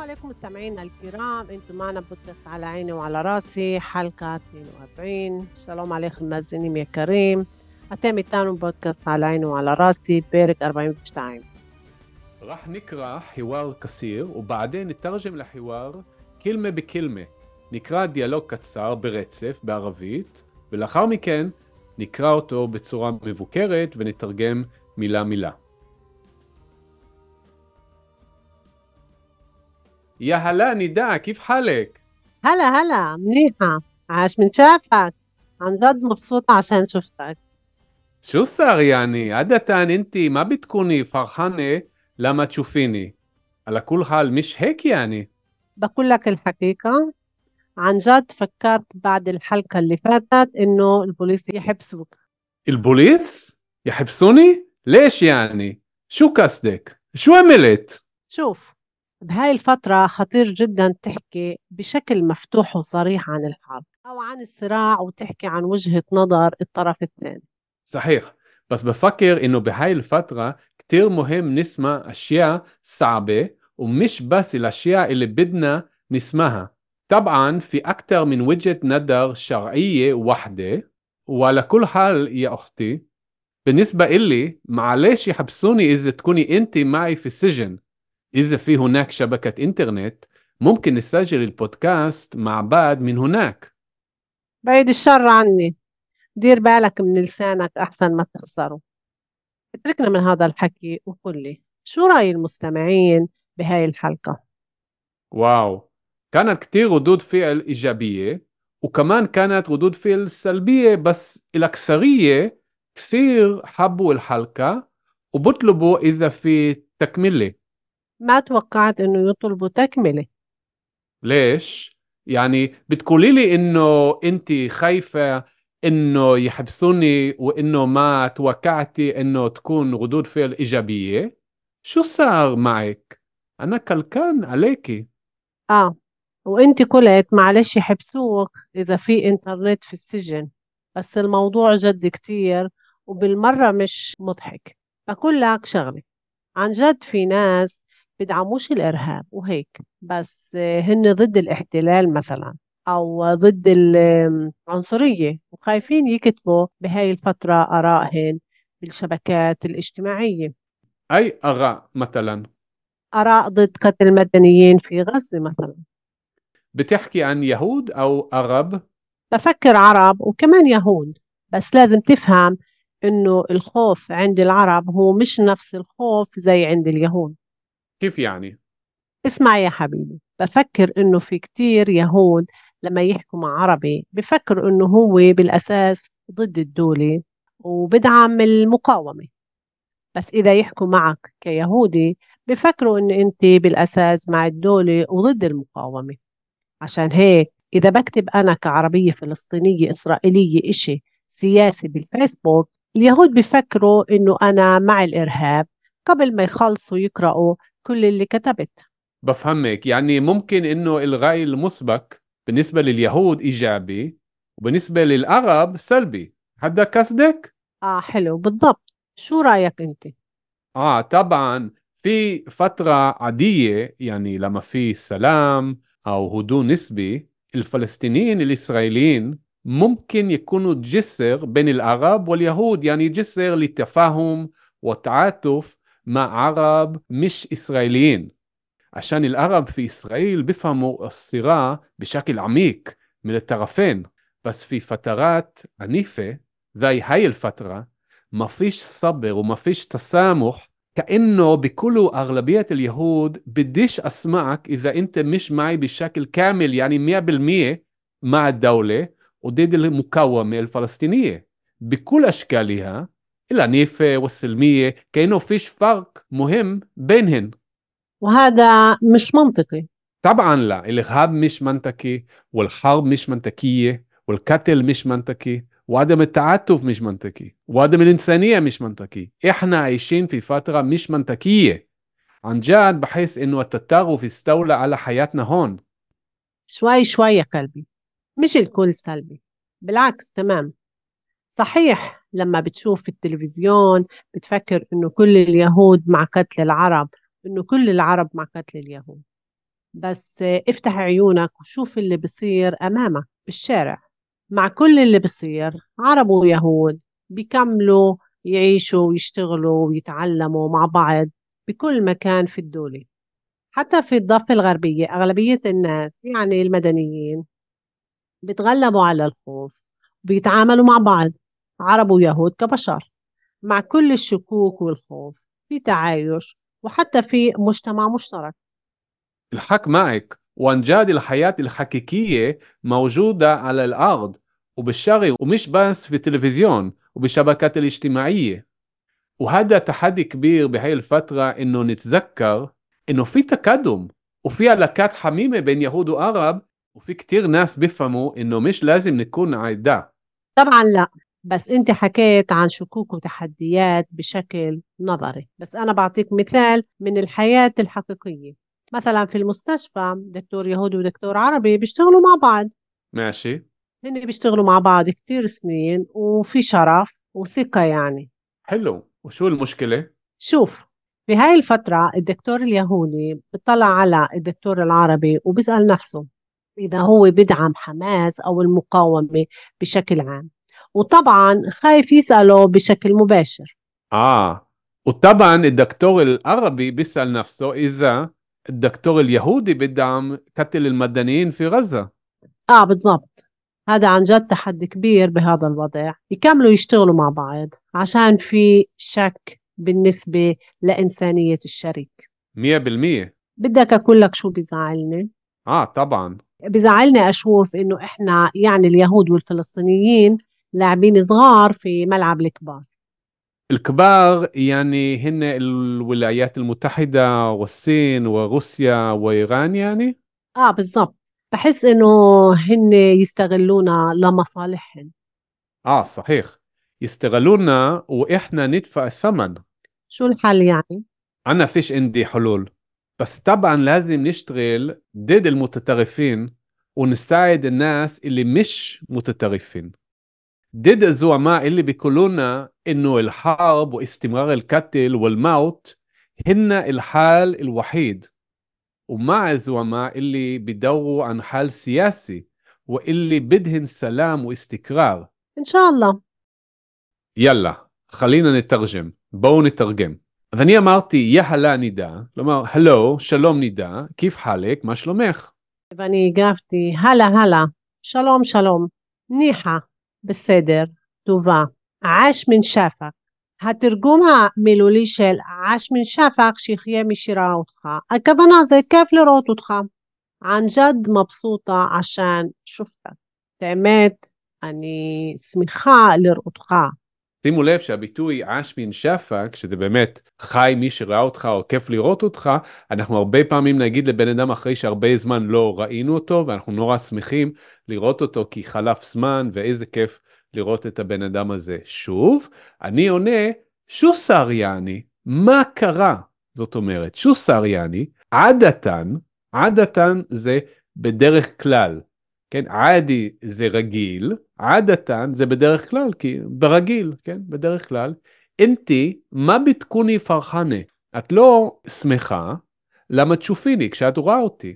عليكم مستمعينا الكرام انتم معنا بودكاست على عيني وعلى راسي حلقة 42 שלום עליכם מאזינים יקרים אתם איתנו בפודקאסט על עיני ועל راسي פרק 42 راح نقرأ حوار قصير وبعدين نترجم الحوار كلمة بكلمة نقرأ דיאלוג קצר ברצף בערבית ולאחר מכן נקרא אותו בצורה מבוקרת ונתרגם מילה מילה. يا هلا نداء كيف حالك؟ هلا هلا منيحة عاش من شافك عن جد مبسوطة عشان شفتك شو صار يعني؟ عادة انت ما بتكوني فرحانة لما تشوفيني على كل حال مش هيك يعني بقول لك الحقيقة عن جد فكرت بعد الحلقة اللي فاتت إنه البوليس يحبسوك البوليس؟ يحبسوني؟ ليش يعني؟ شو قصدك؟ شو عملت؟ شوف بهاي الفترة خطير جدا تحكي بشكل مفتوح وصريح عن الحرب أو عن الصراع وتحكي عن وجهة نظر الطرف الثاني. صحيح بس بفكر إنه بهاي الفترة كتير مهم نسمع أشياء صعبة ومش بس الأشياء اللي بدنا نسمعها. طبعا في أكتر من وجهة نظر شرعية واحدة وعلى كل حال يا أختي بالنسبة إلي معلش يحبسوني إذا تكوني أنت معي في السجن. إذا في هناك شبكة إنترنت ممكن نسجل البودكاست مع بعض من هناك. بعيد الشر عني. دير بالك من لسانك أحسن ما تخسره. اتركنا من هذا الحكي وقل لي شو رأي المستمعين بهاي الحلقة؟ واو. كانت كتير ردود فعل إيجابية وكمان كانت ردود فعل سلبية بس الأكثرية كثير حبوا الحلقة وبطلبوا إذا في تكملة. ما توقعت إنه يطلبوا تكملة ليش؟ يعني بتقولي لي إنه أنت خايفة إنه يحبسوني وإنه ما توقعتي إنه تكون ردود فعل إيجابية؟ شو صار معك؟ أنا كلكان عليكي آه وإنت قلت معلش يحبسوك إذا في إنترنت في السجن بس الموضوع جد كتير وبالمرة مش مضحك بقول لك شغلة عن جد في ناس بدعموش الإرهاب وهيك بس هن ضد الاحتلال مثلا أو ضد العنصرية وخايفين يكتبوا بهاي الفترة آرائهن بالشبكات الاجتماعية. أي آراء مثلا؟ آراء ضد قتل المدنيين في غزة مثلا. بتحكي عن يهود أو عرب؟ بفكر عرب وكمان يهود بس لازم تفهم إنه الخوف عند العرب هو مش نفس الخوف زي عند اليهود. كيف يعني؟ اسمع يا حبيبي بفكر إنه في كتير يهود لما يحكوا مع عربي بفكر إنه هو بالأساس ضد الدولة وبدعم المقاومة بس إذا يحكوا معك كيهودي بفكروا إنه أنت بالأساس مع الدولة وضد المقاومة عشان هيك إذا بكتب أنا كعربية فلسطينية إسرائيلية إشي سياسي بالفيسبوك اليهود بفكروا إنه أنا مع الإرهاب قبل ما يخلصوا يقرأوا كل اللي كتبت بفهمك يعني ممكن إنه الرأي المسبق بالنسبة لليهود إيجابي وبالنسبة للعرب سلبي هذا قصدك؟ آه حلو بالضبط شو رأيك أنت؟ آه طبعا في فترة عادية يعني لما في سلام أو هدوء نسبي الفلسطينيين الإسرائيليين ممكن يكونوا جسر بين العرب واليهود يعني جسر لتفاهم وتعاطف مع عرب مش إسرائيليين عشان العرب في إسرائيل بيفهموا الصراع بشكل عميق من الطرفين بس في فترات عنيفة زي هاي الفترة ما فيش صبر وما فيش تسامح كأنه بيقولوا أغلبية اليهود بديش أسمعك إذا أنت مش معي بشكل كامل يعني 100% مع الدولة وضد المقاومة الفلسطينية بكل أشكالها العنيفة والسلمية كأنه فيش فرق مهم بينهن. وهذا مش منطقي. طبعا لا الإرهاب مش منطقي والحرب مش منطقية والقتل مش منطقي وعدم التعاطف مش منطقي وعدم الإنسانية مش منطقي. إحنا عايشين في فترة مش منطقية. عن جد بحس إنه التطرف استولى على حياتنا هون. شوي شوي يا قلبي. مش الكل سلبي. بالعكس تمام. صحيح لما بتشوف في التلفزيون بتفكر إنه كل اليهود مع قتل العرب إنه كل العرب مع قتل اليهود. بس افتح عيونك وشوف اللي بصير أمامك بالشارع. مع كل اللي بصير عرب ويهود بيكملوا يعيشوا ويشتغلوا ويتعلموا مع بعض بكل مكان في الدولة. حتى في الضفة الغربية أغلبية الناس يعني المدنيين بيتغلبوا على الخوف بيتعاملوا مع بعض عرب ويهود كبشر مع كل الشكوك والخوف في تعايش وحتى في مجتمع مشترك. الحق معك وعن جد الحياة الحقيقية موجودة على الأرض وبالشارع ومش بس في التلفزيون وبالشبكات الاجتماعية. وهذا تحدي كبير بهاي الفترة إنه نتذكر إنه في تقدم وفي علاقات حميمة بين يهود وعرب وفي كتير ناس بيفهموا إنه مش لازم نكون عداء طبعا لا. بس أنت حكيت عن شكوك وتحديات بشكل نظري. بس أنا بعطيك مثال من الحياة الحقيقية. مثلا في المستشفى دكتور يهودي ودكتور عربي بيشتغلوا مع بعض. ماشي. هن بيشتغلوا مع بعض كتير سنين وفي شرف وثقة يعني. حلو. وشو المشكلة؟ شوف في هاي الفترة الدكتور اليهودي بيطلع على الدكتور العربي وبيسأل نفسه إذا هو بدعم حماس أو المقاومة بشكل عام. وطبعا خايف يسأله بشكل مباشر. آه. وطبعا الدكتور العربي بيسأل نفسه إذا الدكتور اليهودي بدعم قتل المدنيين في غزة. آه بالضبط. هذا عن جد تحدي كبير بهذا الوضع. يكملوا يشتغلوا مع بعض عشان في شك بالنسبة لإنسانية الشريك. مية بالمية. بدك أقول لك شو بيزعلني؟ آه طبعا. بزعلني أشوف إنه إحنا يعني اليهود والفلسطينيين لاعبين صغار في ملعب الكبار. الكبار يعني هن الولايات المتحدة والصين وروسيا وإيران يعني؟ آه بالضبط. بحس إنه هن يستغلونا لمصالحهم. آه صحيح. يستغلونا وإحنا ندفع الثمن. شو الحل يعني؟ أنا فيش عندي حلول. بس طبعا لازم نشتغل ضد المتطرفين ونساعد الناس اللي مش متطرفين. ضد الزعماء اللي بيقولونا انه الحرب واستمرار القتل والموت هن الحال الوحيد ومع الزعماء اللي بيدوروا عن حل سياسي واللي بدهن سلام واستقرار إن شاء الله يلا خلينا نترجم בואו נתרגם. אז אני אמרתי יא הלה נידה, כלומר הלו, שלום נידה, כיף חלק, מה שלומך? ואני הגבתי, הלה הלה, שלום שלום, ניחא, בסדר, טובה. עש מן שפק. התרגום המילולי של עש מן שפק, שיחיה מי שראה אותך. הכוונה זה כיף לראות אותך. ענג'ד מבסוטה עשן שופטק. באמת, אני שמחה לראותך. שימו לב שהביטוי עש מן שפק, שזה באמת חי מי שראה אותך או כיף לראות אותך, אנחנו הרבה פעמים נגיד לבן אדם אחרי שהרבה זמן לא ראינו אותו, ואנחנו נורא שמחים לראות אותו כי חלף זמן, ואיזה כיף לראות את הבן אדם הזה שוב. אני עונה, שו שר יעני, מה קרה? זאת אומרת, שו שר יעני, עדתן, עדתן זה בדרך כלל. כן, עדי זה רגיל, עדתן זה בדרך כלל, כי ברגיל, כן, בדרך כלל. אינתי, מה ביטקוני פרחנה? את לא שמחה, למה תשופיני כשאת רואה אותי?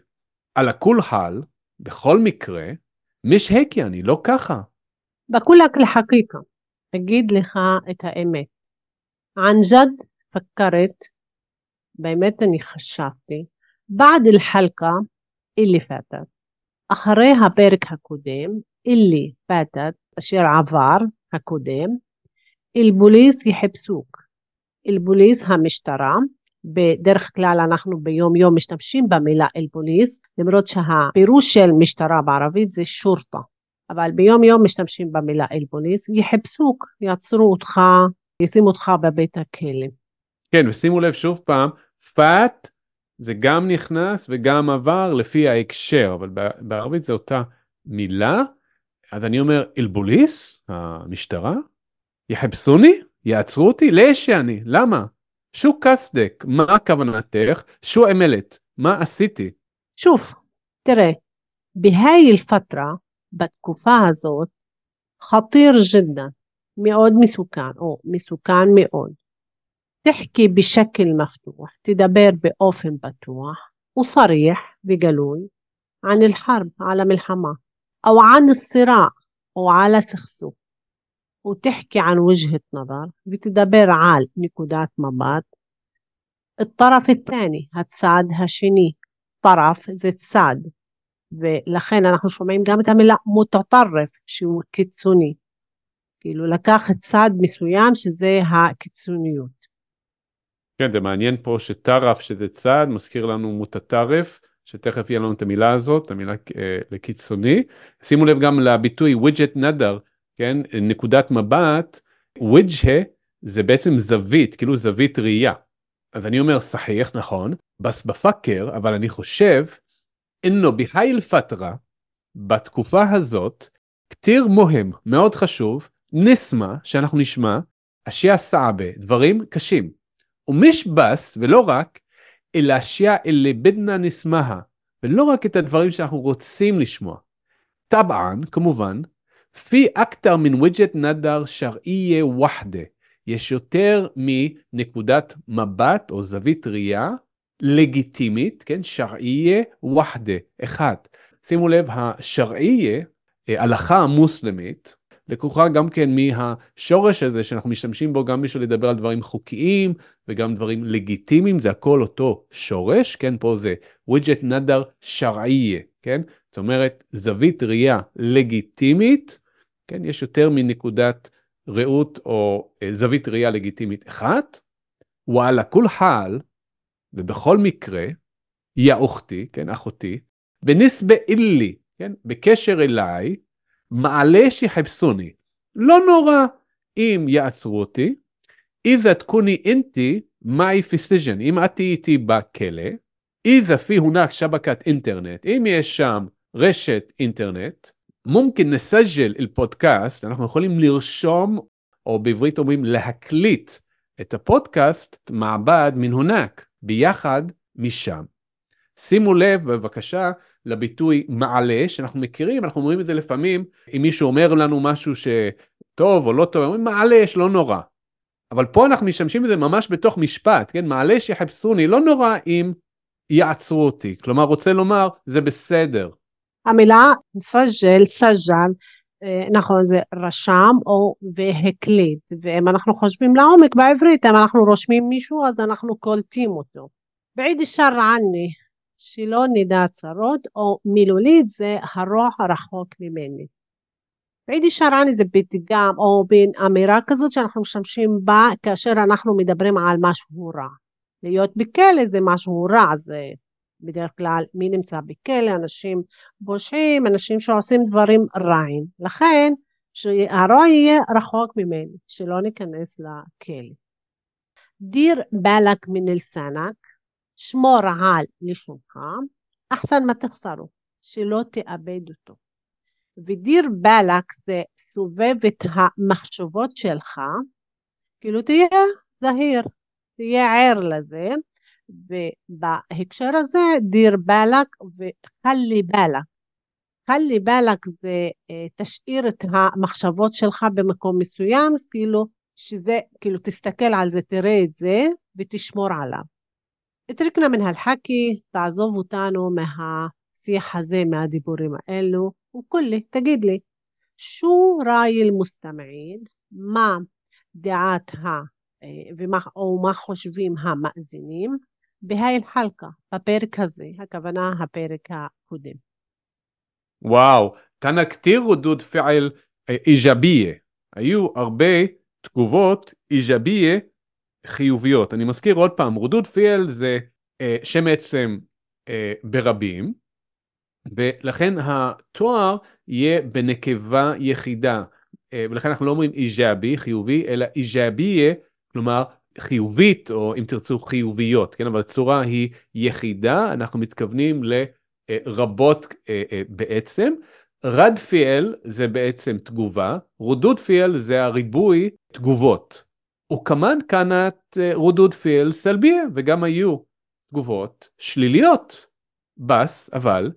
על הכול חל, בכל מקרה, משהקי אני, לא ככה. בכולק לחקיקה, אגיד לך את האמת. ענג'ד פקרת, באמת אני חשבתי, בעד אל-חלקה, אילי פאטת. אחרי הפרק הקודם, אילי פתת אשר עבר הקודם, אילבוליס יחפסוק. אילבוליס המשטרה, בדרך כלל אנחנו ביום יום משתמשים במילה אילבוליס, למרות שהפירוש של משטרה בערבית זה שורטה, אבל ביום יום משתמשים במילה אילבוליס, יחפסוק, יעצרו אותך, ישימו אותך בבית הכלא. כן, ושימו לב שוב פעם, פת זה גם נכנס וגם עבר לפי ההקשר, אבל בערבית זה אותה מילה. אז אני אומר, אלבוליס, המשטרה, יחפסוני, יעצרו אותי, לאש שאני, למה? שו קסדק, מה כוונתך? שו אמלת, מה עשיתי? שוב, תראה, בהי אל-פטרה, בתקופה הזאת, חתיר ג'דה, מאוד מסוכן, או מסוכן מאוד. תחכי בשקל מפתוח, תדבר באופן בטוח וסריח וגלוי ען אל-חרב, על המלחמה, או ען الصراع, או על הסכסוך. وتحكي عن وجهة نظر بتدبر على نقودات מבט. الطرف الثاني הצד השני, طرف זה צד, ולכן אנחנו שומעים גם את המילה מותטרף שהוא קיצוני, כאילו לקח צד מסוים שזה הקיצוניות. כן, זה מעניין פה שטרף שזה צד, מזכיר לנו מותטרף, שתכף יהיה לנו את המילה הזאת, המילה אה, לקיצוני. שימו לב גם לביטוי widget נדר, כן, נקודת מבט, וויג'ה זה בעצם זווית, כאילו זווית ראייה. אז אני אומר סחיח, נכון, בס בפאקר, אבל אני חושב, אינו בהי אל-פטרה, בתקופה הזאת, כתיר מוהם, מאוד חשוב, נשמע, שאנחנו נשמע, אשיה סעבה, דברים קשים. ומיש בס, ולא רק, אלא אשיה אלה בדנה נשמעה, ולא רק את הדברים שאנחנו רוצים לשמוע. טבען, כמובן, פי אקטר מן ווידג'ט נדר שרעייה וחדה. יש יותר מנקודת מבט או זווית ראייה לגיטימית, כן, שרעייה וחדה, אחד. שימו לב, השרעייה, אה, הלכה המוסלמית, לקוחה גם כן מהשורש הזה שאנחנו משתמשים בו גם בשביל לדבר על דברים חוקיים וגם דברים לגיטימיים, זה הכל אותו שורש, כן, פה זה ווידג'ט נדר שרעייה, כן, זאת אומרת זווית ראייה לגיטימית כן, יש יותר מנקודת ראות או אה, זווית ראייה לגיטימית אחת, וואלה כול חל, ובכל מקרה, יא אוכתי, כן, אחותי, ונסבה אילי, כן, בקשר אליי, מעלה שיחפסוני. לא נורא אם יעצרו אותי, إذا تكوني إنتي معي في السجن, אם את תהיי איתי בכלא, إذا في هناك شبكة إنترنت, אם יש שם רשת אינטרנט, ممكن نسجل البودكاست, אנחנו יכולים לרשום, או בעברית אומרים להקליט את הפודקאסט مع بعض من هناك, ביחד משם. שימו לב בבקשה לביטוי מעלה שאנחנו מכירים, אנחנו אומרים את זה לפעמים, אם מישהו אומר לנו משהו שטוב או לא טוב, אומרים מעלה, לא נורא. אבל פה אנחנו משתמשים בזה ממש בתוך משפט, כן? מעלה שיחפסוני, לא נורא אם יעצרו אותי. כלומר, רוצה לומר, זה בסדר. המילה סג'ל, סג'ל, אה, נכון זה רשם או והקליט ואם אנחנו חושבים לעומק בעברית אם אנחנו רושמים מישהו אז אנחנו קולטים אותו. בעיד שרעני שלא נדע צרות או מילולית זה הרוע הרחוק ממני. בעיד שרעני זה פתגם או בין אמירה כזאת שאנחנו משתמשים בה כאשר אנחנו מדברים על משהו רע. להיות בכלא זה משהו רע זה בדרך כלל מי נמצא בכלא, אנשים פושעים, אנשים שעושים דברים רעים. לכן שהרוע יהיה רחוק ממני, שלא ניכנס לכלא. דיר בלק מנלסנק, שמור על לשונך, אחסן מה תחסרו, שלא תאבד אותו. ודיר בלק זה סובב את המחשבות שלך, כאילו תהיה זהיר, תהיה ער לזה, ובהקשר הזה דיר בלק וחלי בלק. חלי בלק זה אה, תשאיר את המחשבות שלך במקום מסוים, כאילו שזה, כאילו תסתכל על זה, תראה את זה ותשמור עליו. اتركنا من הלחכי, תעזוב אותנו מהשיח הזה, מהדיבורים האלו, וקול לי, תגיד לי, שו ראי אל-מוסתמעין, מה דעת ה... אה, ומה, או מה חושבים המאזינים בהי אל-חלקה, בפרק הזה, הכוונה הפרק הקודם. וואו, כאן כתיר ردود פעל איג'ביה. היו הרבה תגובות איג'ביה חיוביות. אני מזכיר עוד פעם, רודוד פיאל זה אה, שם עצם אה, ברבים, ולכן התואר יהיה בנקבה יחידה. אה, ולכן אנחנו לא אומרים איג'אבי, חיובי, אלא איג'אביה, כלומר חיובית, או אם תרצו חיוביות, כן? אבל הצורה היא יחידה, אנחנו מתכוונים לרבות אה, אה, בעצם. רד פיאל זה בעצם תגובה, רודוד פיאל זה הריבוי תגובות. וכמן כאנת רודוד פיאל סלביה, וגם היו תגובות שליליות. בס, אבל,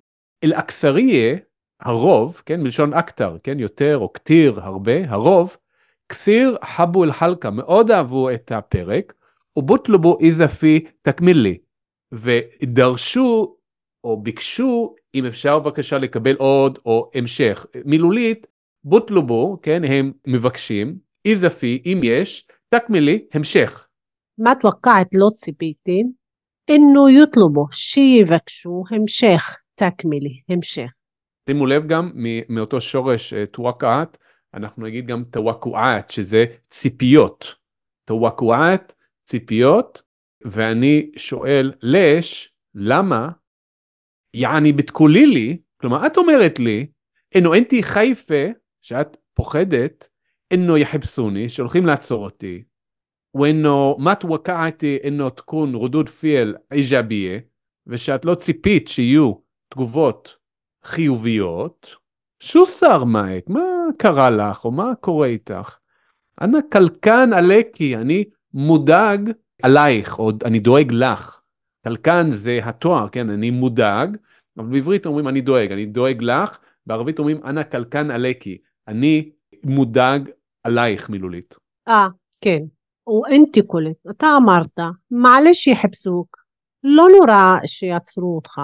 אל-אכסריה, הרוב, כן, מלשון אקטר, כן, יותר או כתיר, הרבה, הרוב, כסיר חבו אל-חלקה, מאוד אהבו את הפרק, ובוטלבו איזפי תקמילי, ודרשו או ביקשו, אם אפשר בבקשה לקבל עוד או המשך. מילולית, בוטלובו, כן, הם מבקשים, איזפי, אם יש, תקמילי, המשך. מה תוקעת לא ציפיתי? אינו יוטלובו, שיבקשו המשך, תקמילי, המשך. שימו לב גם מאותו שורש אה, תווקעת, אנחנו נגיד גם תווקעת, שזה ציפיות. תווקעת, ציפיות, ואני שואל לש, למה? יעני בתקולי לי, כלומר את אומרת לי, אינו אינתי חיפה, שאת פוחדת, אינו יחפסוני, שהולכים לעצור אותי, وانه ما توقعتي انه تكون ردود فعل ايجابيه ושאת לא ציפית שיהיו תגובות חיוביות, שו שר מייק, מה קרה לך או מה קורה איתך? אנא קלקן עלקי, אני מודאג עלייך, או אני דואג לך. קלקן זה התואר, כן, אני מודאג, אבל בעברית אומרים אני דואג, אני דואג לך, בערבית אומרים אנא קלקן עלקי, אני מודאג עלייך מילולית. אה, כן. ואנתי קולט, אתה אמרת, מעלש יחפשוק, לא נורא שיעצרו אותך,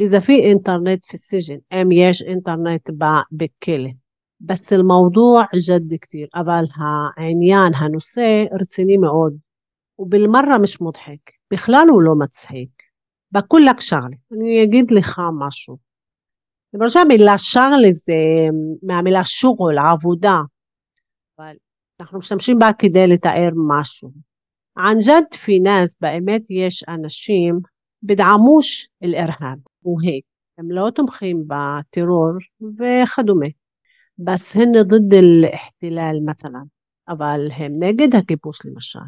إذا في إنترنت في السجن أم يش إنترنت ببيت كله بس الموضوع جد كتير אבל העניין, הנושא רציני מאוד ובלמרה مش مضحك בכלל הוא לא מצחיק. בקול לק שרלי, אני אגיד לך משהו. למשל המילה שרלי זה מהמילה שוגול, עבודה, אבל אנחנו משתמשים בה כדי לתאר משהו. عن جد في ناس באמת יש אנשים בדעמוש אל-ארהב, הוא היק. הם לא תומכים בטרור וכדומה. בס הן ضد الاحتلال مثلا, אבל הם נגד הכיבוש למשל.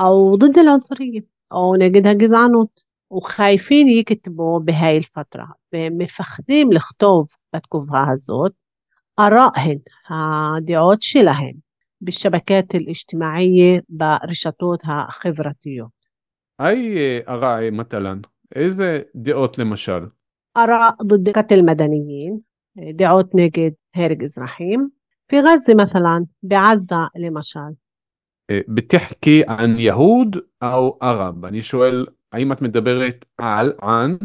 או ضد العنصرية, או נגד הגזענות. וחייפין יכתבו בהי אל-פטרה, והם מפחדים לכתוב בתקופה הזאת אראהן, הדעות שלהם, بالشبكات الاجتماعية ברשתות החברתיות. أي أراء مثلا איזה דעות למשל? أراء ضد قتل المدنيين דעות נגד הרג אזרחים في غزة مثلا בעזה למשל. بتحكي عن يهود أو عرب אני שואל האם את מדברת על, ען,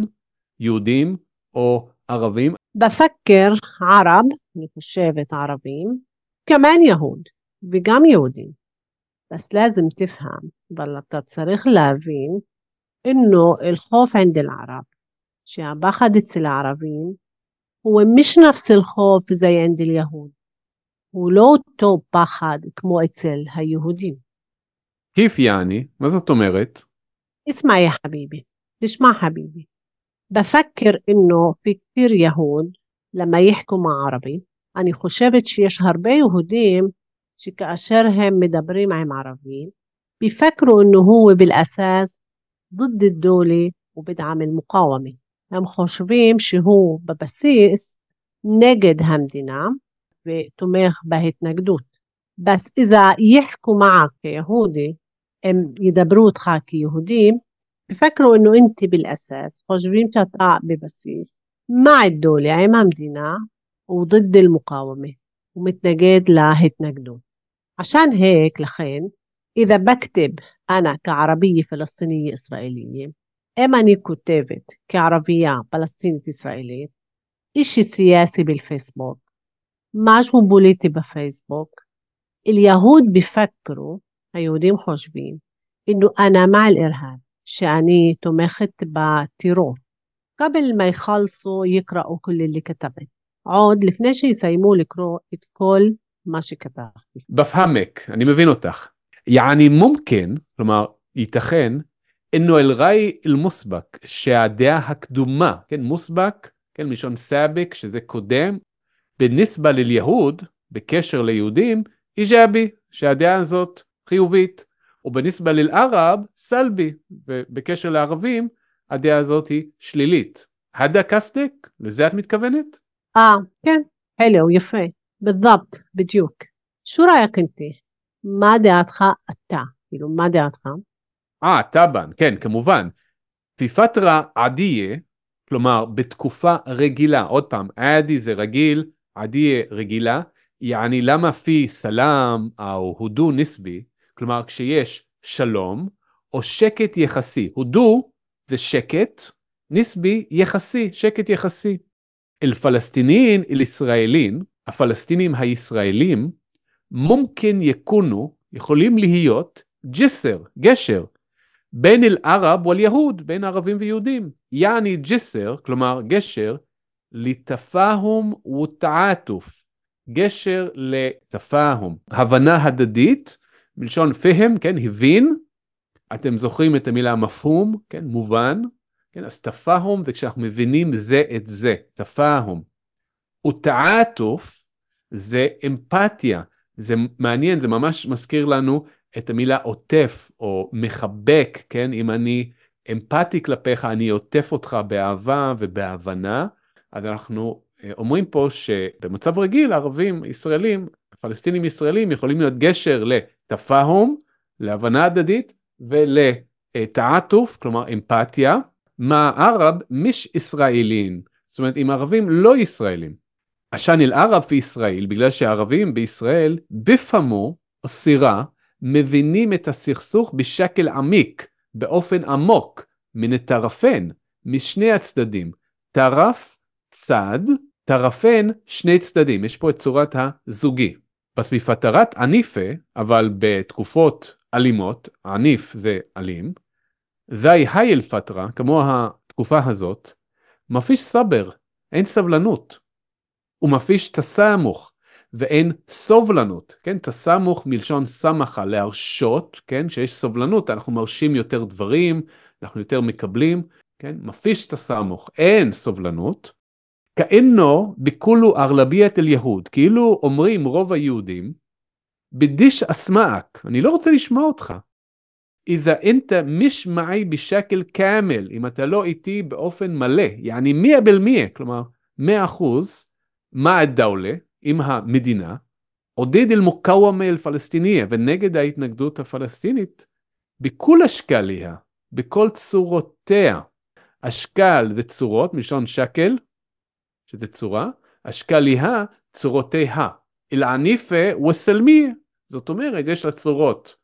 יהודים או ערבים? بفكر عرب אני חושבת ערבים كمان يهود וגם יהודים. بس لازم تفهم بل אתה צריך להבין إنه الخوف عند العرب שהפחד אצל הערבים הוא مش نفس الخوف زي عند اليهود הוא לא אותו פחד כמו אצל היהודים. كيف يعني? מה זאת אומרת? اسمع يا حبيبي تسمع حبيبي بفكر إنه في كتير يهود لما يحكوا مع عربي אני חושבת שיש הרבה יהודים שכאשר הם מדברים עם ערבים, بيفكروا إنه هو بالأساس ضد الدولة وبدعم المقاومة הם חושבים שהוא בבסיס נגד המדינה ותומך בהתנגדות. بس إذا يحكوا معك كيهودي הם ידברו איתך כיהודים بفكروا إنه انت بالأساس حاجبين عقبة بسيس مع الدولة عمام دينا وضد المقاومة ومتنجد لهتنجدون عشان هيك لخين إذا بكتب أنا كعربية فلسطينية إسرائيلية إما أني كتبت كعربية فلسطينية إسرائيلية إشي سياسي بالفيسبوك مجهوم بوليتي بفيسبوك اليهود بفكروا اليهودين خشبين إنه أنا مع الإرهاب. שאני תומכת בטרור. قبل ما يخلصوا يقرأوا كل اللي كتبت עוד לפני שיסיימו לקרוא את כל מה שכתבתי. בפהמק, אני מבין אותך. יעני מומכן, כלומר ייתכן, אינו אל ראי אל מוסבק, שהדעה הקדומה, כן, מוסבק, כן, מלשון סאביק, שזה קודם. בנסבה ליהוד, בקשר ליהודים, איג'אבי, שהדעה הזאת חיובית. ובנסבה ליל-ערב, סלבי, ובקשר לערבים, הדעה הזאת היא שלילית. הדה קסטיק, לזה את מתכוונת? אה, כן, حلو יפה, بالضبط, בדיוק. שו ראיק אנתי? מה דעתך אתה? כאילו, מה דעתך? אה, טבען, כן, כמובן. פי פטרה עדיה, כלומר, בתקופה רגילה, עוד פעם, עדי זה רגיל, עדיה רגילה, יעני למה פי סלאם או הודו נסבי, כלומר כשיש שלום או שקט יחסי. הודו זה שקט, נסבי יחסי, שקט יחסי. אל פלסטינין, אל ישראלין, הפלסטינים הישראלים, מומקן יקונו, יכולים להיות ג'סר, גשר, בין אל ערב ואל יהוד, בין ערבים ויהודים. יעני ג'סר, כלומר גשר, לתפאהום ותעטוף, גשר לתפאהום, הבנה הדדית, מלשון פהם, כן, הבין, אתם זוכרים את המילה מפהום, כן, מובן, כן, אז תפאהום זה כשאנחנו מבינים זה את זה, תפאהום. ותעטוף זה אמפתיה, זה מעניין, זה ממש מזכיר לנו את המילה עוטף או מחבק, כן, אם אני אמפתי כלפיך, אני עוטף אותך באהבה ובהבנה, אז אנחנו אה, אומרים פה שבמצב רגיל ערבים ישראלים, פלסטינים ישראלים יכולים להיות גשר לתפאהום, להבנה הדדית ולתעטוף, כלומר אמפתיה, מה ערב מש ישראלים, זאת אומרת עם ערבים לא ישראלים. עשן אל ערב וישראל, בגלל שהערבים בישראל בפמו, סירה, מבינים את הסכסוך בשקל עמיק, באופן עמוק, מן הטרפן, משני הצדדים. טרף, צד, טרפן, שני צדדים. יש פה את צורת הזוגי. בסביפתרת עניפה, אבל בתקופות אלימות, עניף זה אלים, זי הייל פטרה, כמו התקופה הזאת, מפיש סבר, אין סבלנות. הוא מפיש תסמוך, ואין סובלנות, כן? תסמוך מלשון סמכה, להרשות, כן? שיש סובלנות, אנחנו מרשים יותר דברים, אנחנו יותר מקבלים, כן? מפיש תסמוך, אין סובלנות. כאינו בכולו ארלביית אל יהוד, כאילו אומרים רוב היהודים, בדיש אסמאק, אני לא רוצה לשמוע אותך. איזה אינטה משמעי בשקל כאמל, אם אתה לא איתי באופן מלא, יעני מאה בל מאה, כלומר מאה אחוז, מה הדאולה עם המדינה, עודד אל מוקאוומה אל פלסטיניה ונגד ההתנגדות הפלסטינית, בכול אשכליה, בכל צורותיה. אשכל זה צורות, מלשון שקל, שזה צורה, אשכליה צורותיה. אל-עניפה וסלמיה, זאת אומרת, יש לה צורות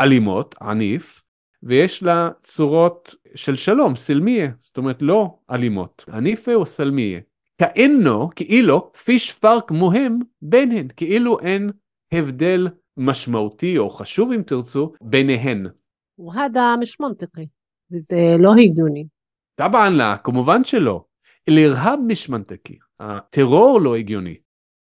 אלימות, עניף, ויש לה צורות של שלום, סלמיה, זאת אומרת לא אלימות. עניפה וסלמיה. כאינו, כאילו, פיש פארק מוהם ביניהן, כאילו אין הבדל משמעותי או חשוב אם תרצו, ביניהן. وهذا مش منطقي וזה לא הגיוני. טבען לה, כמובן שלא. אל-אירהאב מש מנטקי, הטרור לא הגיוני.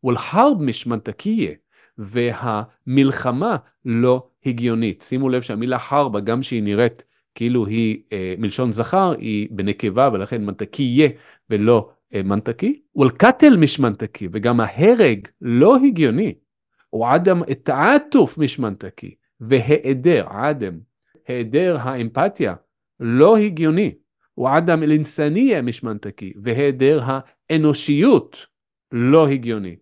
ולחרב מש מנטקיה, והמלחמה לא הגיונית. שימו לב שהמילה חרבה, גם שהיא נראית כאילו היא אה, מלשון זכר, היא בנקבה ולכן מנטקיה ולא אה, מנטקי. ולקטל מש מנטקי, וגם ההרג לא הגיוני. ועדם את העטוף מש מנטקי, והיעדר, עדם, היעדר האמפתיה, לא הגיוני. ועדם אל-אינסניה מש מנטקי, והיעדר האנושיות, לא הגיוני.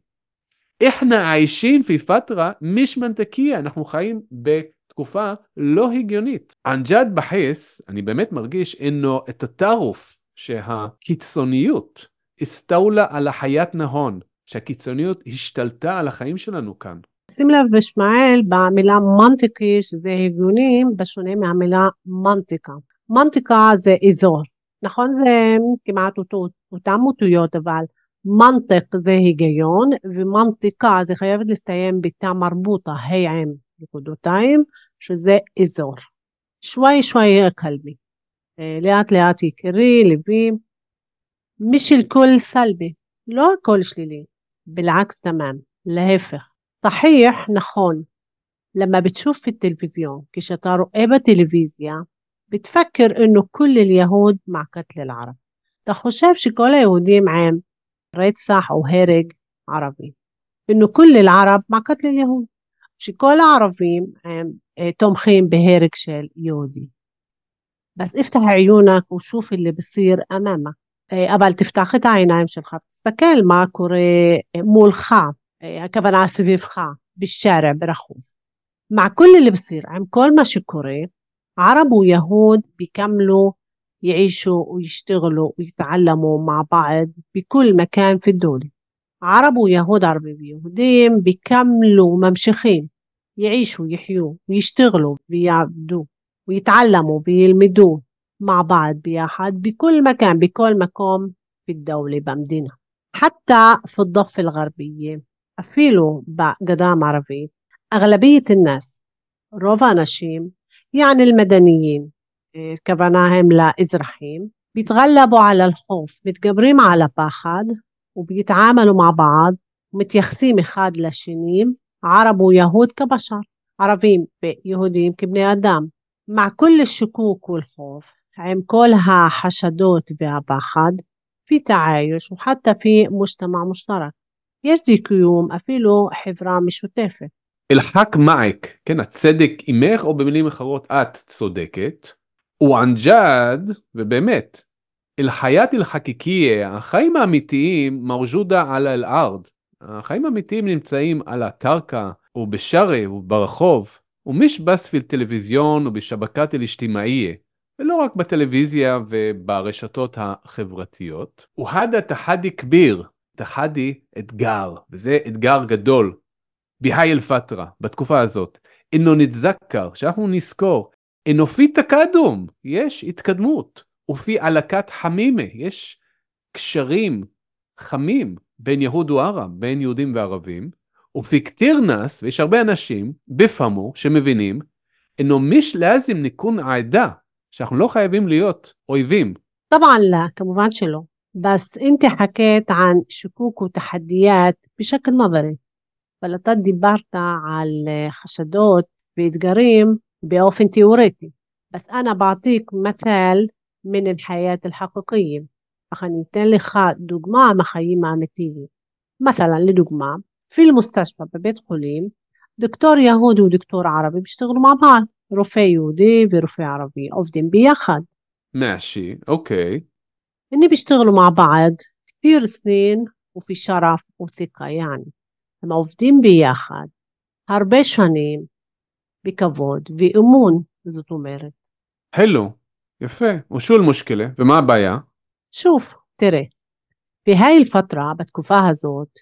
איחנה עיישים פי פטרה מיש מנטקיה, אנחנו חיים בתקופה לא הגיונית. אנג'ד בחס, אני באמת מרגיש אינו את הטרוף שהקיצוניות הסתאולה על החיית נהון, שהקיצוניות השתלטה על החיים שלנו כאן. שים לב בשמעאל במילה מנטיקי שזה הגיוני בשונה מהמילה מנטיקה. מנטיקה זה אזור, נכון זה כמעט אותו, אותם אותיות אבל מנטק זה היגיון ומנטיקה זה חייבת להסתיים בתא מרבוטה, ה' עם נקודותיים, שזה אזור. שוואי שוואי קלבי. לאט לאט יקירי, ליבי. مش الكل سلبي לא הכל שלילי. بالعكس تمام להפך. صحيح נכון. لما بتشوف في التلفزيون כשאתה רואה בטלוויזיה بتفكر إنه كل اليهود مع قتل العرب אתה חושב שכל היהודים עם רצח או הרג ערבי, إنه كل العرب مع قتل اليهود שכל הערבים הם תומכים בהרג של יהודי. بس افتح عيونك وشوف اللي بصير أمامك אבל תפתח את העיניים שלך, תסתכל מה קורה מולך, הכוונה סביבך, בשארע, ברחוב. مع كل اللي بصير עם כל מה שקורה, عرب ويهود بيكملوا يعيشوا ويشتغلوا ويتعلموا مع بعض بكل مكان في الدولة عرب ويهود عرب ويهودين بيكملوا ممشخين يعيشوا يحيوا ويشتغلوا بيعبدوا ويتعلموا بيلمدوا مع بعض بياحد بكل مكان بكل مكان في الدولة بمدينة. حتى في الضفة الغربية أفيلوا بقدام عربي أغلبية الناس روفا نشيم يعني المدنيين كفناهم لإزرحيم بيتغلبوا على الخوف متجبرين على פחד وبيتعاملوا مع بعض ومتيخسين אחד לשני عرب ويهود كبشر عربين ויהודים كبني أدم مع كل الشكوك والخوف עם כל החשדות והפחד في تعايش وحتى في مجتمع مشترك יש דיקיום אפילו חברה משותפת אלחק מעק, כן, הצדק עמך, או במילים אחרות, את צודקת. וענג'אד, ובאמת, אלחיית אלחקיקיה, החיים האמיתיים מרג'ודה על אל-ארד. החיים האמיתיים נמצאים על הקרקע, או בשארה, או ברחוב, ומישבס פיל טלוויזיון, ובשבקת אל-אשתימאיה. ולא רק בטלוויזיה וברשתות החברתיות. והדה תחדי כביר, תחדי אתגר, וזה אתגר גדול. בהאי אל פטרה, בתקופה הזאת. אינו נתזכר, שאנחנו נזכור. אנופי תקדום, יש התקדמות. ופי עלקת חמימה, יש קשרים חמים בין יהוד וערב, בין יהודים וערבים. ופי קטירנס ויש הרבה אנשים בפאמו שמבינים, אינו מיש לאזם ניקון עדה, שאנחנו לא חייבים להיות אויבים. طبعا لا כמובן שלא. بس انت حكيت عن شكوك وتحديات بشكل نظري אבל אתה דיברת על חשדות ואתגרים באופן תיאורטי. אז אנא בעתיק מתל מן אל-חיית אל-חקוקיים. אך אני אתן לך דוגמה מהחיים האמיתיים. مثلا לדוגמה, في المستشفى בבית חולים, דוקטור יהודי ודוקטור ערבי משתגרו מע בעל. רופא יהודי ורופא ערבי עובדים ביחד. ماشي, אוקיי. هني بيشتغلوا مع بعض كتير سنين وفي شرف وثقة يعني הם עובדים ביחד הרבה שנים בכבוד ואמון זאת אומרת. حلو יפה وشو المشكلة ומה הבעיה? شوف ترى بهاي الفترة בתקופה הזאת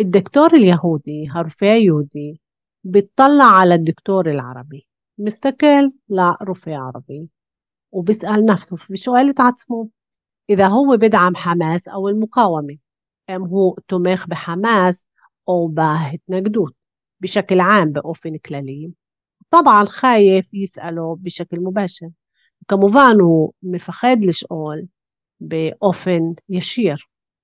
الدكتور اليهودي הרופא היהודי بيطلع على الدكتور العربي مستقل لرفع عربي وبيسأل نفسه بسؤال عتسمه إذا هو بدعم حماس أو المقاومة أم هو تمخ بحماس או בהתנגדות بشكل عام באופן כללי, طبعا خايف يسأله بشكل مباشر וכמובן הוא מפחד לשאול באופן ישיר.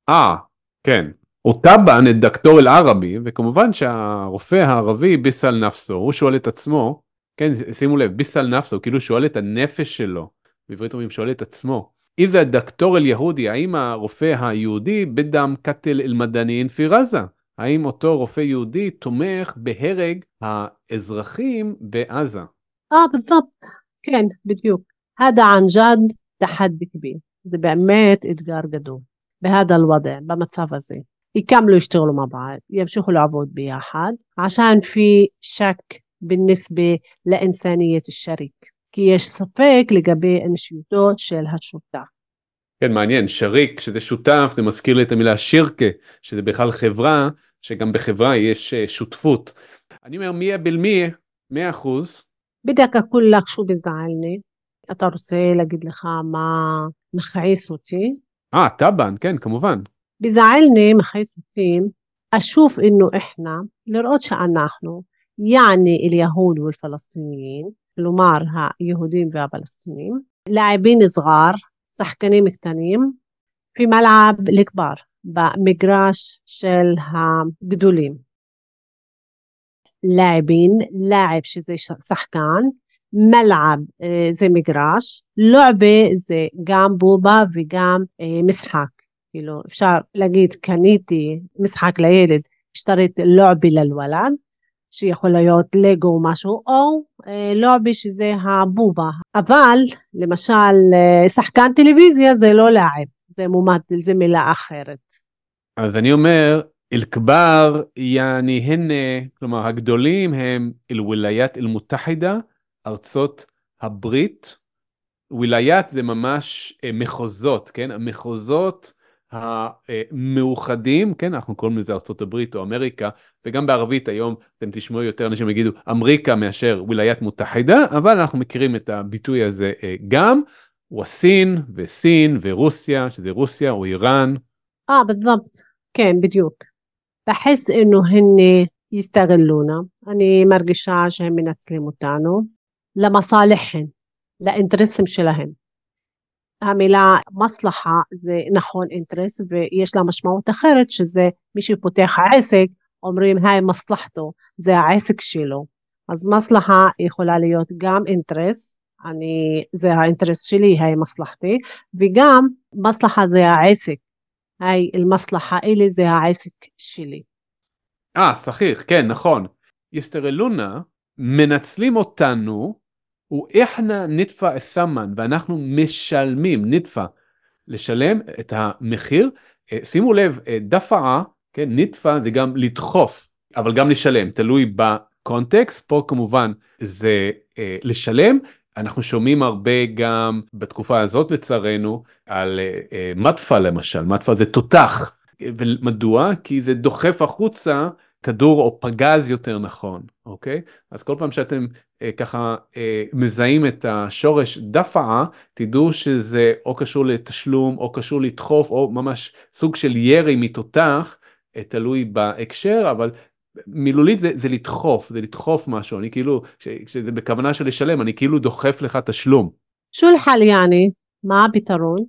אה, כן. אותבן את דקטור אל-ערבי, וכמובן שהרופא הערבי ביסל נפסו, הוא שואל את עצמו, כן, שימו לב, ביסל נפסו, כאילו שואל את הנפש שלו, בעברית אומרים שואל את עצמו, איזה דקטור אל-יהודי, האם הרופא היהודי בדם קטל אל-מדניין פירזה? האם אותו רופא יהודי תומך בהרג האזרחים בעזה? אה, بالضبط. כן, בדיוק. هذا عن جد تحدي זה באמת אתגר גדול. בהדה الوضع, במצב הזה. יקם יקמלו ישתغلوا לו מבעד, ימשיכו לעבוד ביחד, עשן פי שק بالنسبة לאינסניית שריק. כי יש ספק לגבי אנשיותו של השותף. כן, מעניין, שריק, שזה שותף, זה מזכיר לי את המילה שירקה, שזה בכלל חברה שגם בחברה יש שותפות. אני אומר, מיה בלמיה, מאה אחוז. بدك أقول لك شو بزعلني אתה רוצה להגיד לך מה מכעיס אותי אה, טבען, כן, כמובן. بزعلني מכעיס אותי أشوف إنه إحنا لرقود שאנחנו يعني اليهود والفلسطينيين כלומר היהודים והפלסטינים لاعبين صغار שחקנים קטנים في ملعب الكبار במגרש של הגדולים. لاعبين لاعب שזה שחקן ملعب زي مجراش لعبة زي قام بوبا وقام مسحك כאילו אפשר להגיד קניתי משחק לילד, השתרית לועבי ללוולד, שיכול להיות לגו או משהו, או אה, לועבי שזה הבובה. אבל למשל אה, שחקן טלוויזיה זה לא לעב, זה מומד, זה מילה אחרת. אז אני אומר, אל-כבר יעני הן, כלומר הגדולים הם אל-וליית אל-מותחידה, ארצות הברית. וליית זה ממש אה, מחוזות, כן? המחוזות המאוחדים, כן, אנחנו קוראים לזה ארה"ב או אמריקה, וגם בערבית היום אתם תשמעו יותר אנשים יגידו אמריקה מאשר ווליית מותחידה, אבל אנחנו מכירים את הביטוי הזה אה, גם, הוא הסין וסין ורוסיה, שזה רוסיה או איראן. אה, بالضبط. כן, בדיוק. בחס אינו הן אה, יסתגלונה. אני מרגישה שהם מנצלים אותנו. למסלחן לאינטרסים שלהם. המילה מסלחה זה נכון אינטרס ויש לה משמעות אחרת שזה מי שפותח עסק אומרים היי מסלחתו זה העסק שלו אז מסלחה יכולה להיות גם אינטרס אני זה האינטרס שלי היי מסלחתי וגם מסלחה זה העסק היי אל-מסלחה אלה זה העסק שלי. אה סחיח כן נכון יסטרלונה מנצלים אותנו ואיחנה נתפה אסמן, ואנחנו משלמים, נתפה, לשלם את המחיר. אה, שימו לב, אה, דפעה, כן, נתפה זה גם לדחוף, אבל גם לשלם, תלוי בקונטקסט, פה כמובן זה אה, לשלם. אנחנו שומעים הרבה גם בתקופה הזאת לצערנו על אה, אה, מטפה למשל, מטפה זה תותח. ומדוע? כי זה דוחף החוצה כדור או פגז יותר נכון, אוקיי? אז כל פעם שאתם אה, ככה אה, מזהים את השורש דפעה, תדעו שזה או קשור לתשלום או קשור לדחוף או ממש סוג של ירי מתותח, תלוי בהקשר, אבל מילולית זה, זה לדחוף, זה לדחוף משהו, אני כאילו, כשזה בכוונה של לשלם, אני כאילו דוחף לך תשלום. שו אל-חל יעני? מה הפתרון?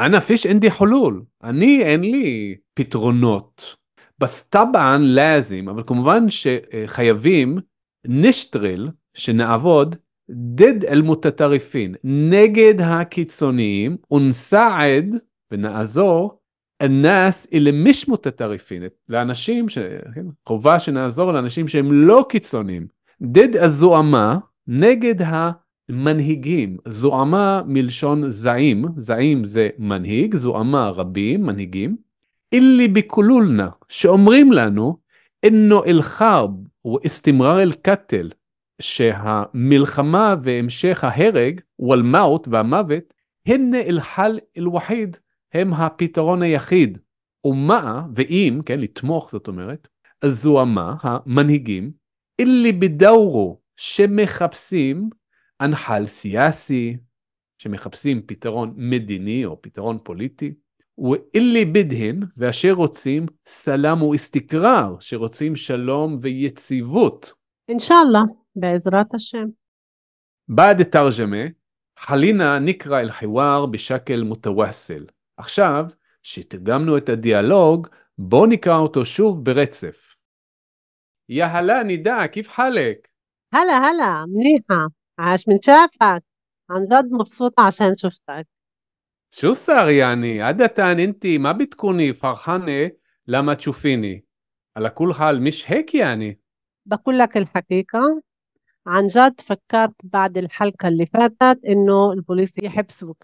אנא פיש אין די חולול, אני אין לי פתרונות. בס טבען לאזים, אבל כמובן שחייבים נשטרל, שנעבוד דד אל מוטטריפין, נגד הקיצוניים, ונסעד ונעזור אנס אלה מיש מוטטריפין, לאנשים, ש... כן, חובה שנעזור לאנשים שהם לא קיצוניים. דד הזוהמה נגד המנהיגים, זוהמה מלשון זעים, זעים זה מנהיג, זוהמה רבים, מנהיגים. אילי ביקולולנה, שאומרים לנו, אינו אל-חרב ואסתמרר אל-קטל, שהמלחמה והמשך ההרג, ואל-מאות והמוות, הן אל-חל אל-וחיד, הם הפתרון היחיד. ומה, ואם, כן, לתמוך זאת אומרת, זוהמה המנהיגים, אלי בדאורו, שמחפשים אנחל סיאסי, שמחפשים פתרון מדיני או פתרון פוליטי, ואלי בדהן, ואשר רוצים סלאם ואיסתקרר, שרוצים שלום ויציבות. אינשאללה, בעזרת השם. בעד תרג'מה, חלינה נקרא אל חיוואר בשקל מותווסל. עכשיו, שתרגמנו את הדיאלוג, בואו נקרא אותו שוב ברצף. יא הלה נידה, כיף חלק? هلا هلا منيحة عاش من شافك عن جد مبسوطة عشان شفتك شو صار يعني عادة انت ما بتكوني فرحانة لما تشوفيني على كل حال مش هيك يعني بقول لك الحقيقة عن جد فكرت بعد الحلقة اللي فاتت إنه البوليس يحبسوك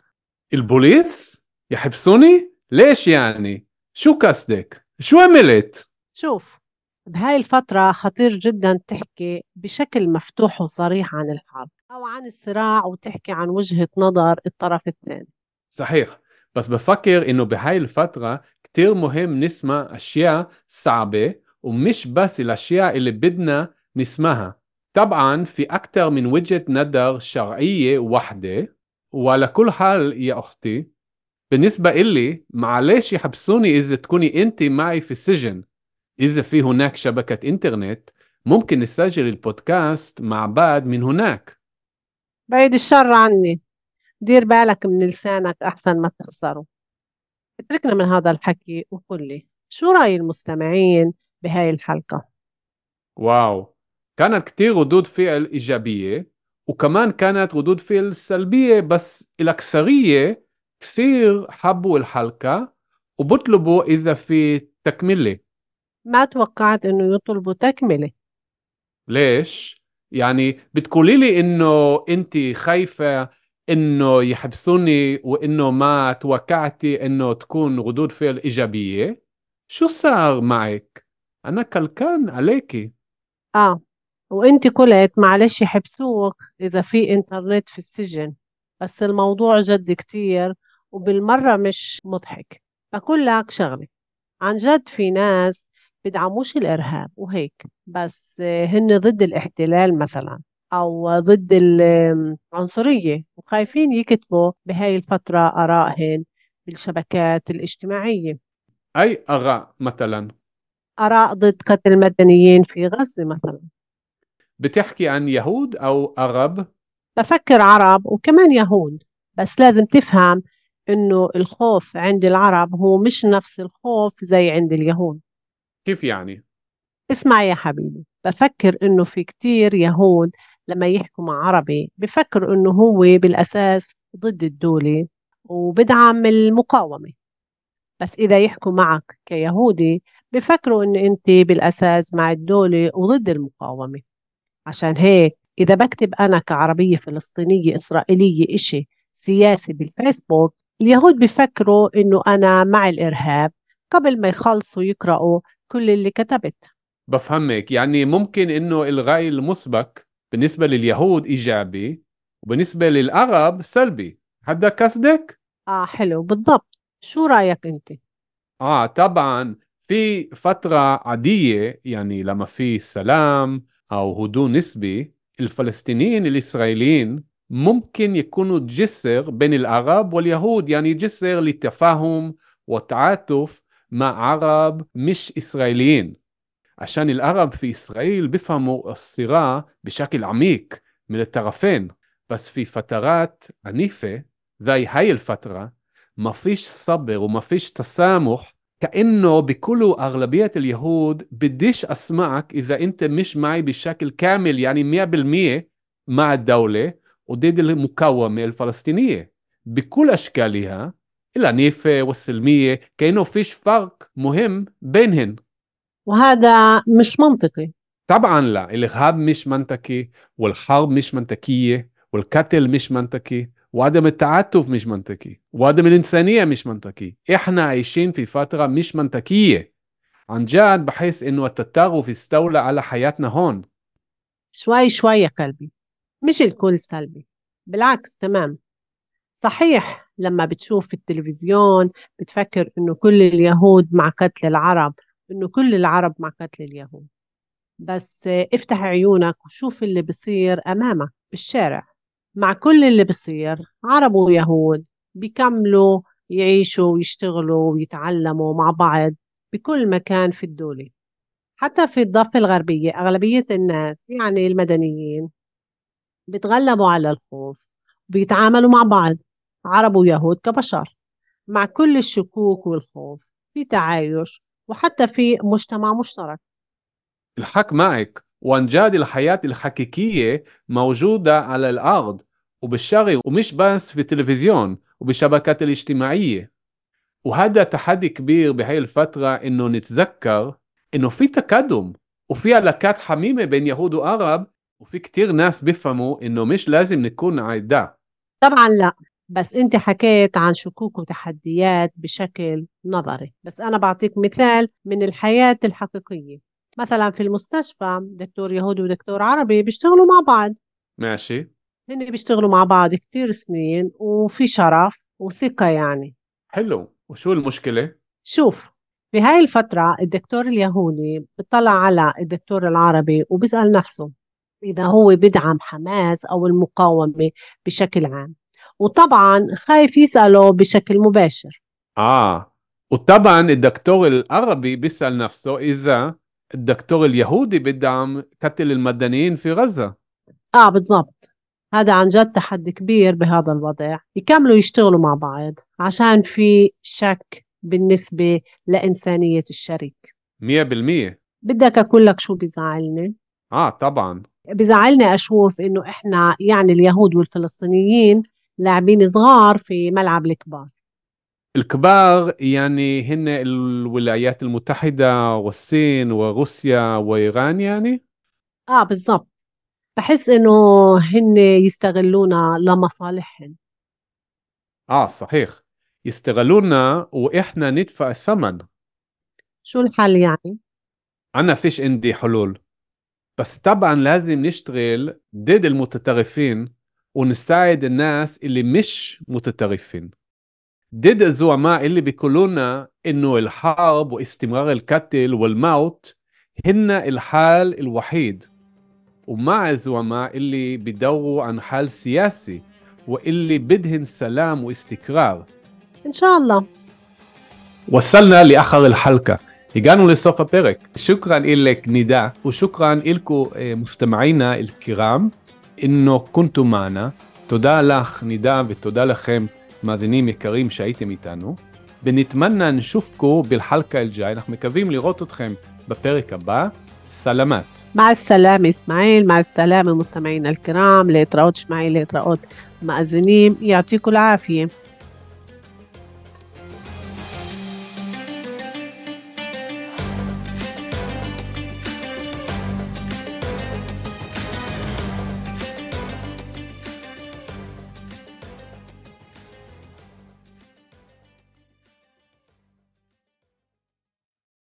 البوليس يحبسوني؟ ليش يعني؟ شو قصدك؟ شو عملت؟ شوف بهاي الفترة خطير جدا تحكي بشكل مفتوح وصريح عن الحرب أو عن الصراع وتحكي عن وجهة نظر الطرف الثاني. صحيح بس بفكر إنه بهاي الفترة كتير مهم نسمع أشياء صعبة ومش بس الأشياء اللي بدنا نسمعها. طبعا في أكثر من وجهة نظر شرعية واحدة وعلى كل حال يا أختي بالنسبة إلي معلش يحبسوني إذا تكوني أنت معي في السجن. إذا في هناك شبكة إنترنت ممكن نسجل البودكاست مع بعض من هناك. بعيد الشر عني. دير بالك من لسانك أحسن ما تخسره. اتركنا من هذا الحكي وقل لي شو رأي المستمعين بهاي الحلقة؟ واو. كانت كتير ردود فعل إيجابية وكمان كانت ردود فعل سلبية بس الأكثرية كثير حبوا الحلقة وبطلبوا إذا في تكملة ما توقعت إنه يطلبوا تكملة ليش؟ يعني بتقولي لي إنه أنت خايفة إنه يحبسوني وإنه ما توقعتي إنه تكون ردود فعل إيجابية؟ شو صار معك؟ أنا كلكان عليكي آه وأنت قلت معلش يحبسوك إذا في إنترنت في السجن بس الموضوع جد كتير وبالمرة مش مضحك. أقول لك شغلة. عن جد في ناس بدعموش الإرهاب وهيك بس هن ضد الاحتلال مثلا أو ضد العنصرية وخايفين يكتبوا بهاي الفترة آرائهن بالشبكات الاجتماعية. أي آراء مثلا؟ آراء ضد قتل المدنيين في غزة مثلا. بتحكي عن يهود أو عرب؟ بفكر عرب وكمان يهود بس لازم تفهم إنه الخوف عند العرب هو مش نفس الخوف زي عند اليهود. كيف يعني؟ اسمع يا حبيبي بفكر إنه في كتير يهود لما يحكوا مع عربي بفكر إنه هو بالأساس ضد الدولة وبدعم المقاومة. بس إذا يحكوا معك كيهودي بفكروا إن أنت بالأساس مع الدولة وضد المقاومة. عشان هيك إذا بكتب أنا كعربية فلسطينية إسرائيلية إشي سياسي بالفيسبوك اليهود بفكروا إنه أنا مع الإرهاب قبل ما يخلصوا يقرأوا كل اللي كتبت. بفهمك يعني ممكن إنه الرأي المسبق بالنسبة لليهود إيجابي وبالنسبة للعرب سلبي. هذا قصدك؟ آه حلو. بالضبط. شو رأيك أنت؟ آه طبعا في فترة عادية يعني لما في سلام أو هدوء نسبي الفلسطينيين الإسرائيليين ممكن يكونوا جسر بين العرب واليهود يعني جسر لتفاهم وتعاطف مع عرب مش إسرائيليين. عشان العرب في إسرائيل بيفهموا الصراع بشكل عميق من الطرفين. بس في فترات عنيفة زي هاي الفترة ما فيش صبر وما فيش تسامح كأنه بكل أغلبية اليهود بديش أسمعك إذا أنت مش معي بشكل كامل يعني مئة بالمئة مع الدولة. وضد المقاومة الفلسطينية. بكل أشكالها العنيفة والسلمية كأنه فيش فرق مهم بينهن. وهذا مش منطقي. طبعا لا الإرهاب مش منطقي والحرب مش منطقية والقتل مش منطقي وعدم التعاطف مش منطقي وعدم الإنسانية مش منطقي. إحنا عايشين في فترة مش منطقية. عن جد بحس إنه التطرف استولى على حياتنا هون. شوي شوي يا قلبي. مش الكل سلبي. بالعكس تمام. صحيح لما بتشوف في التلفزيون بتفكر إنه كل اليهود مع قتل العرب إنه كل العرب مع قتل اليهود. بس افتح عيونك وشوف اللي بصير أمامك بالشارع. مع كل اللي بصير عرب ويهود بيكملوا يعيشوا ويشتغلوا ويتعلموا مع بعض بكل مكان في الدولة. حتى في الضفة الغربية أغلبية الناس يعني المدنيين بيتغلبوا على الخوف بيتعاملوا مع بعض عرب ويهود كبشر مع كل الشكوك والخوف في تعايش وحتى في مجتمع مشترك. الحق معك وانجاد الحياة الحقيقية موجودة على الأرض وبالشرق ومش بس في التلفزيون وبالشبكات الاجتماعية. وهذا تحدي كبير بهاي الفترة إنه نتذكر إنه في تقدم وفي علاقات حميمة بين يهود وعرب وفي كتير ناس بيفهموا إنه مش لازم نكون عداء طبعا لا بس أنت حكيت عن شكوك وتحديات بشكل نظري. بس أنا بعطيك مثال من الحياة الحقيقية. مثلا في المستشفى دكتور يهودي ودكتور عربي بيشتغلوا مع بعض. ماشي. هن بيشتغلوا مع بعض كتير سنين وفي شرف وثقة يعني. حلو. وشو المشكلة؟ شوف في هاي الفترة الدكتور اليهودي بيطلع على الدكتور العربي وبيسأل نفسه إذا هو بدعم حماس أو المقاومة بشكل عام. وطبعا خايف يسأله بشكل مباشر. آه. وطبعا الدكتور العربي بيسأل نفسه إذا الدكتور اليهودي بدعم قتل المدنيين في غزة. آه بالضبط. هذا عن جد تحدي كبير بهذا الوضع. يكملوا يشتغلوا مع بعض عشان في شك بالنسبة لإنسانية الشريك. مية بالمية. بدك أقول لك شو بيزعلني؟ آه طبعا. بزعلني أشوف إنه إحنا يعني اليهود والفلسطينيين لاعبين صغار في ملعب الكبار. الكبار يعني هن الولايات المتحدة والصين وروسيا وإيران يعني؟ آه بالضبط. بحس إنه هن يستغلونا لمصالحهم. آه صحيح. يستغلونا وإحنا ندفع الثمن. شو الحل يعني؟ أنا فيش عندي حلول. بس طبعا لازم نشتغل ضد المتطرفين ونساعد الناس اللي مش متطرفين. ضد الزعماء اللي بيقولونا إنه الحرب واستمرار القتل والموت هن الحال الوحيد. ومع الزعماء اللي بيدوروا عن حل سياسي واللي بدهن سلام واستقرار. إن شاء الله. وصلنا لآخر الحلقة. הגענו לסוף הפרק. שוכרן אילק נידה, ושוכרן אילקו אה, מוסטמעינה אל קירם, אינו כונתו מענה. תודה לך נידה ותודה לכם מאזינים יקרים שהייתם איתנו. ונתמנה שופקו בלחלקה אל ג'אי, אנחנו מקווים לראות אתכם בפרק הבא. סלמת. مع السلامة إسماعيل مع السلامة אל الكرام لاترאות שמעי להתראות מאזינים יעתיקו العافية